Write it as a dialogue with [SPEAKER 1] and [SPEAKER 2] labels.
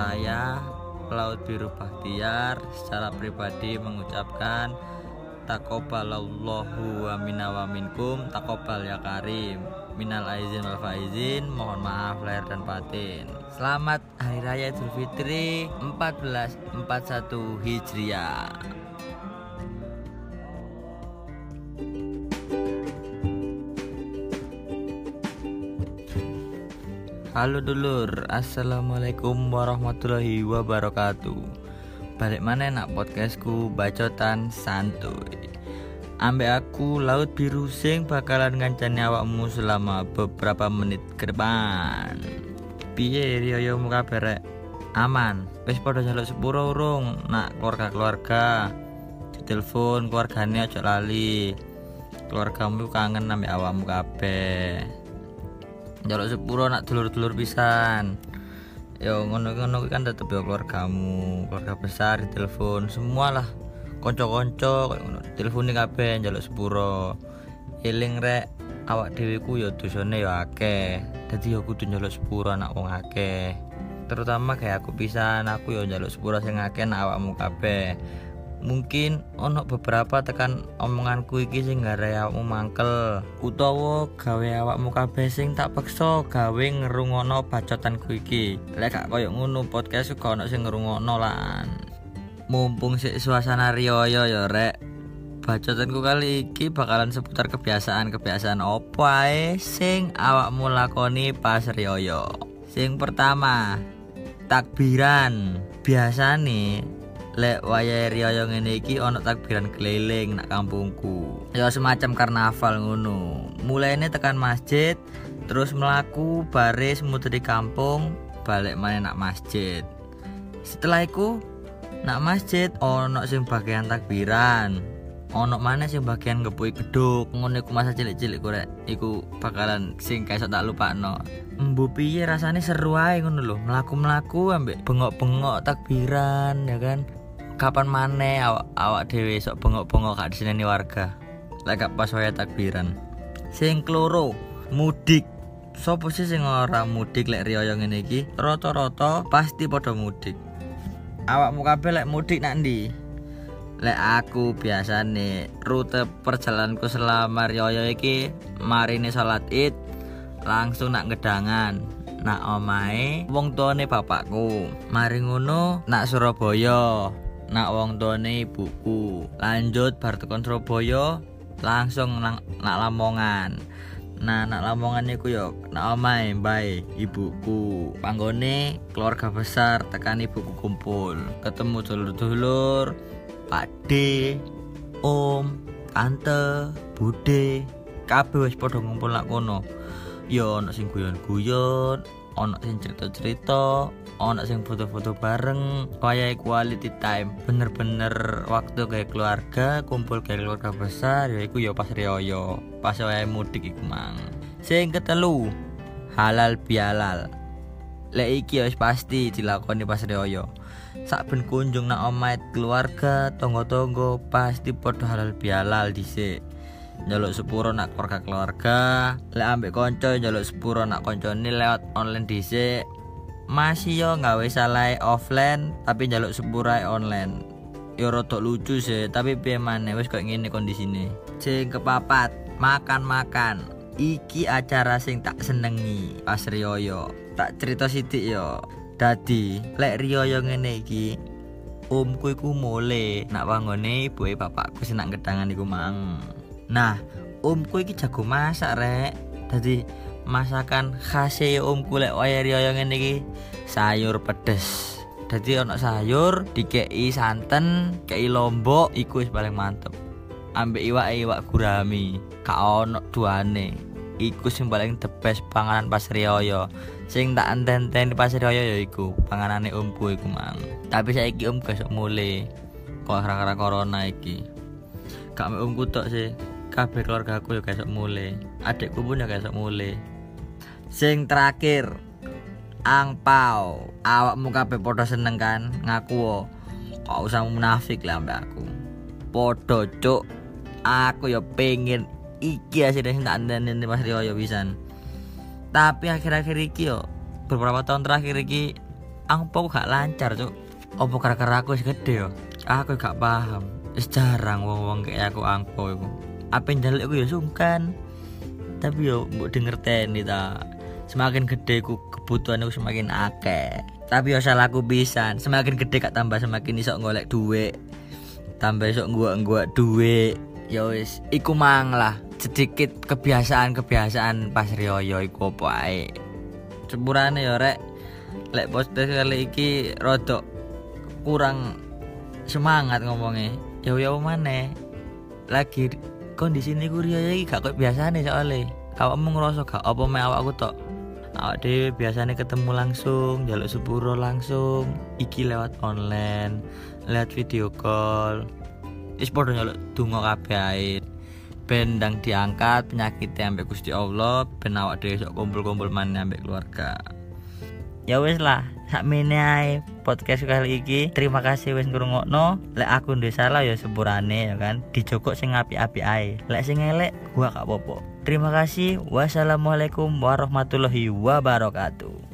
[SPEAKER 1] Saya Laut Biru Bahtiar secara pribadi mengucapkan takobalallahu wa minna wa minkum takobal ya karim. Minal aizin wal faizin mohon maaf lahir dan batin. Selamat hari raya idul fitri 1441 hijriah Halo dulur, assalamualaikum warahmatullahi wabarakatuh. Balik mana nak podcastku bacotan santuy. Ambek aku laut biru sing bakalan ngancani awakmu selama beberapa menit ke depan. Piye riyo muka berek? Aman. Wis padha jaluk sepuro urung nak keluarga-keluarga. Ditelepon keluargane aja lali. Keluargamu kangen ambek awakmu kabeh jaluk sepuro nak dulur-dulur pisan. Yo ngono-ngono kan tetep yo keluargamu keluarga besar telepon semualah. Konco-konco kayak ngono. Telepon kabeh sepuro. Eling rek awak dhewe ku yo dosane yo akeh. Dadi yo kudu njaluk sepuro anak wong akeh. Terutama kayak aku pisan aku yo njaluk sepuro sing nak awakmu kabeh mungkin ono beberapa tekan omonganku iki sing gara awakmu mangkel. Utawa gawe awakmu kabeh sing tak peksa gawe ngerungono bacotanku iki. Lek gak koyo ngono podcast kok ono sing ngerungono lan. Mumpung sik suasana riyoyo ya rek. Bacotanku kali iki bakalan seputar kebiasaan-kebiasaan opo ae sing awakmu lakoni pas riyoyo. Sing pertama takbiran. Biasa nih lek wayahe riyo ngene iki ana takbiran keliling nak kampungku. Ya semacam karnaval ngono. Mulainya tekan masjid terus melaku baris muter di kampung balik mana nak masjid. Setelah itu nak masjid ono sing bagian takbiran ono mana sing bagian ngepui geduk ngono iku masa cilik-cilik iku bakalan sing kayak tak lupa no Mbu piye rasanya seru aja ngono lho. Melaku-melaku ambek bengok-bengok takbiran ya kan kapan mana awak awak dewe sok bengok-bengok kak di sini warga? Lek pas waya takbiran. Sing kloro mudik. Sopo sih sing ora mudik lek riyo ngene iki? Rata-rata pasti padha mudik. Awakmu kabeh lek mudik nak ndi lek aku biasa nih rute perjalananku selama riyo iki marine salat id langsung nak gedangan nak omae wong tuane bapakku. Mari ngono nak Surabaya nak wong tuane ibuku. Lanjut bar tekan Surabaya langsung nak Lamongan. Nah nak Lamongan iku yo nak omae bae ibuku. Panggone keluarga besar tekan ibuku kumpul. Ketemu dulur-dulur Pak D Om Tante Bude. Kabeh wis padha ngumpul nak kono. Yo ana sing guyon-guyon ana sing cerita-cerita ono sing foto-foto bareng. Kayak quality time. Bener-bener waktu kayak keluarga kumpul kayak keluarga besar ya iku ya pas rioyo. Pas wayahe mudik iku mang. Sing ketelu halal bihalal. Lek iki wis pasti dilakoni pas rioyo. Sak ben kunjung nak omahe keluarga tonggo-tonggo pasti podo halal bihalal dhisik njaluk sepuro nak keluarga keluarga. Lek ambek konco njaluk sepuro nak koncone lewat online dhisik. Masih yo nggawe salah offline tapi jaluk sepurai online. Yo rotok lucu sih tapi piye maneh? Wis kok ngene kondisine. Sing kepapat makan-makan. Iki acara sing tak senengi pas riyoyo tak cerita sidik yo. Dadi lek riyoyo ngene iki omku iku mule. Nak wangone ibuke bapakku sing nak gedangan iku mang nah omku iki jago masak rek. Dadi masakan khas om kulek waya riyo ngene iki sayur pedes. Jadi ono sayur dikei santen kei lombok iku wis paling mantep. Ambek iwak iwak gurami ka ono duane. Iku sing paling the best panganan pas riyo sing tak enten-enten di pas riyo ya iku panganane omku iku mang. Tapi saiki om gak mulai kok gara-gara corona iki. Gak omku tok sih kabeh keluarga aku ya kayak mulai adikku pun ya kayak mulai sing terakhir angpau awakmu kabeh padha seneng kan? Ngaku kok usah munafik lah mbak aku. Padha cuk. Aku ya pengen iki asine sing tak andani Mas Rio ya pisan. Tapi akhir-akhir iki yo beberapa tahun terakhir iki angpo gak lancar cuk. Opo kara-kara aku wis gede yo? Aku gak paham. Jarang wong-wong kayak aku angpo iku apa njaluk iku ya sungkan. Tapi yo mbok dingerteni ta. Semakin gede ku kebutuhan aku semakin akeh. Tapi yo salahku bisa semakin gede gak tambah semakin iso ngolek duit. Tambah iso gua-gua duit. Ya wis. Iku mang lah. Sedikit kebiasaan-kebiasaan pas riyo iku apa ae. Sepurane ya rek. Lek podcast kali iki rodok kurang semangat ngomongnya. Ya ya mana? Lagi kondisi ini gue iki gak kayak biasane soalnya. Awakmu ngerasa gak apa me awakku tok. Awak dhewe biasanya ketemu langsung jaluk sepuro langsung iki lewat online lewat video call. Wis padha nyaluk donga kabeh ae. Ben ndang diangkat penyakit ambek Gusti Allah ben awak dhewe sok kumpul-kumpul maneh ambek keluarga ya wis lah sakmene ae podcast kali iki. Terima kasih wis ngrungokno. Lek aku ndek salah ya sepurane ya kan? Dijokok sing apik-apik ae. Lek sing elek gua gak apa-apa. Terima kasih. Wassalamualaikum warahmatullahi wabarakatuh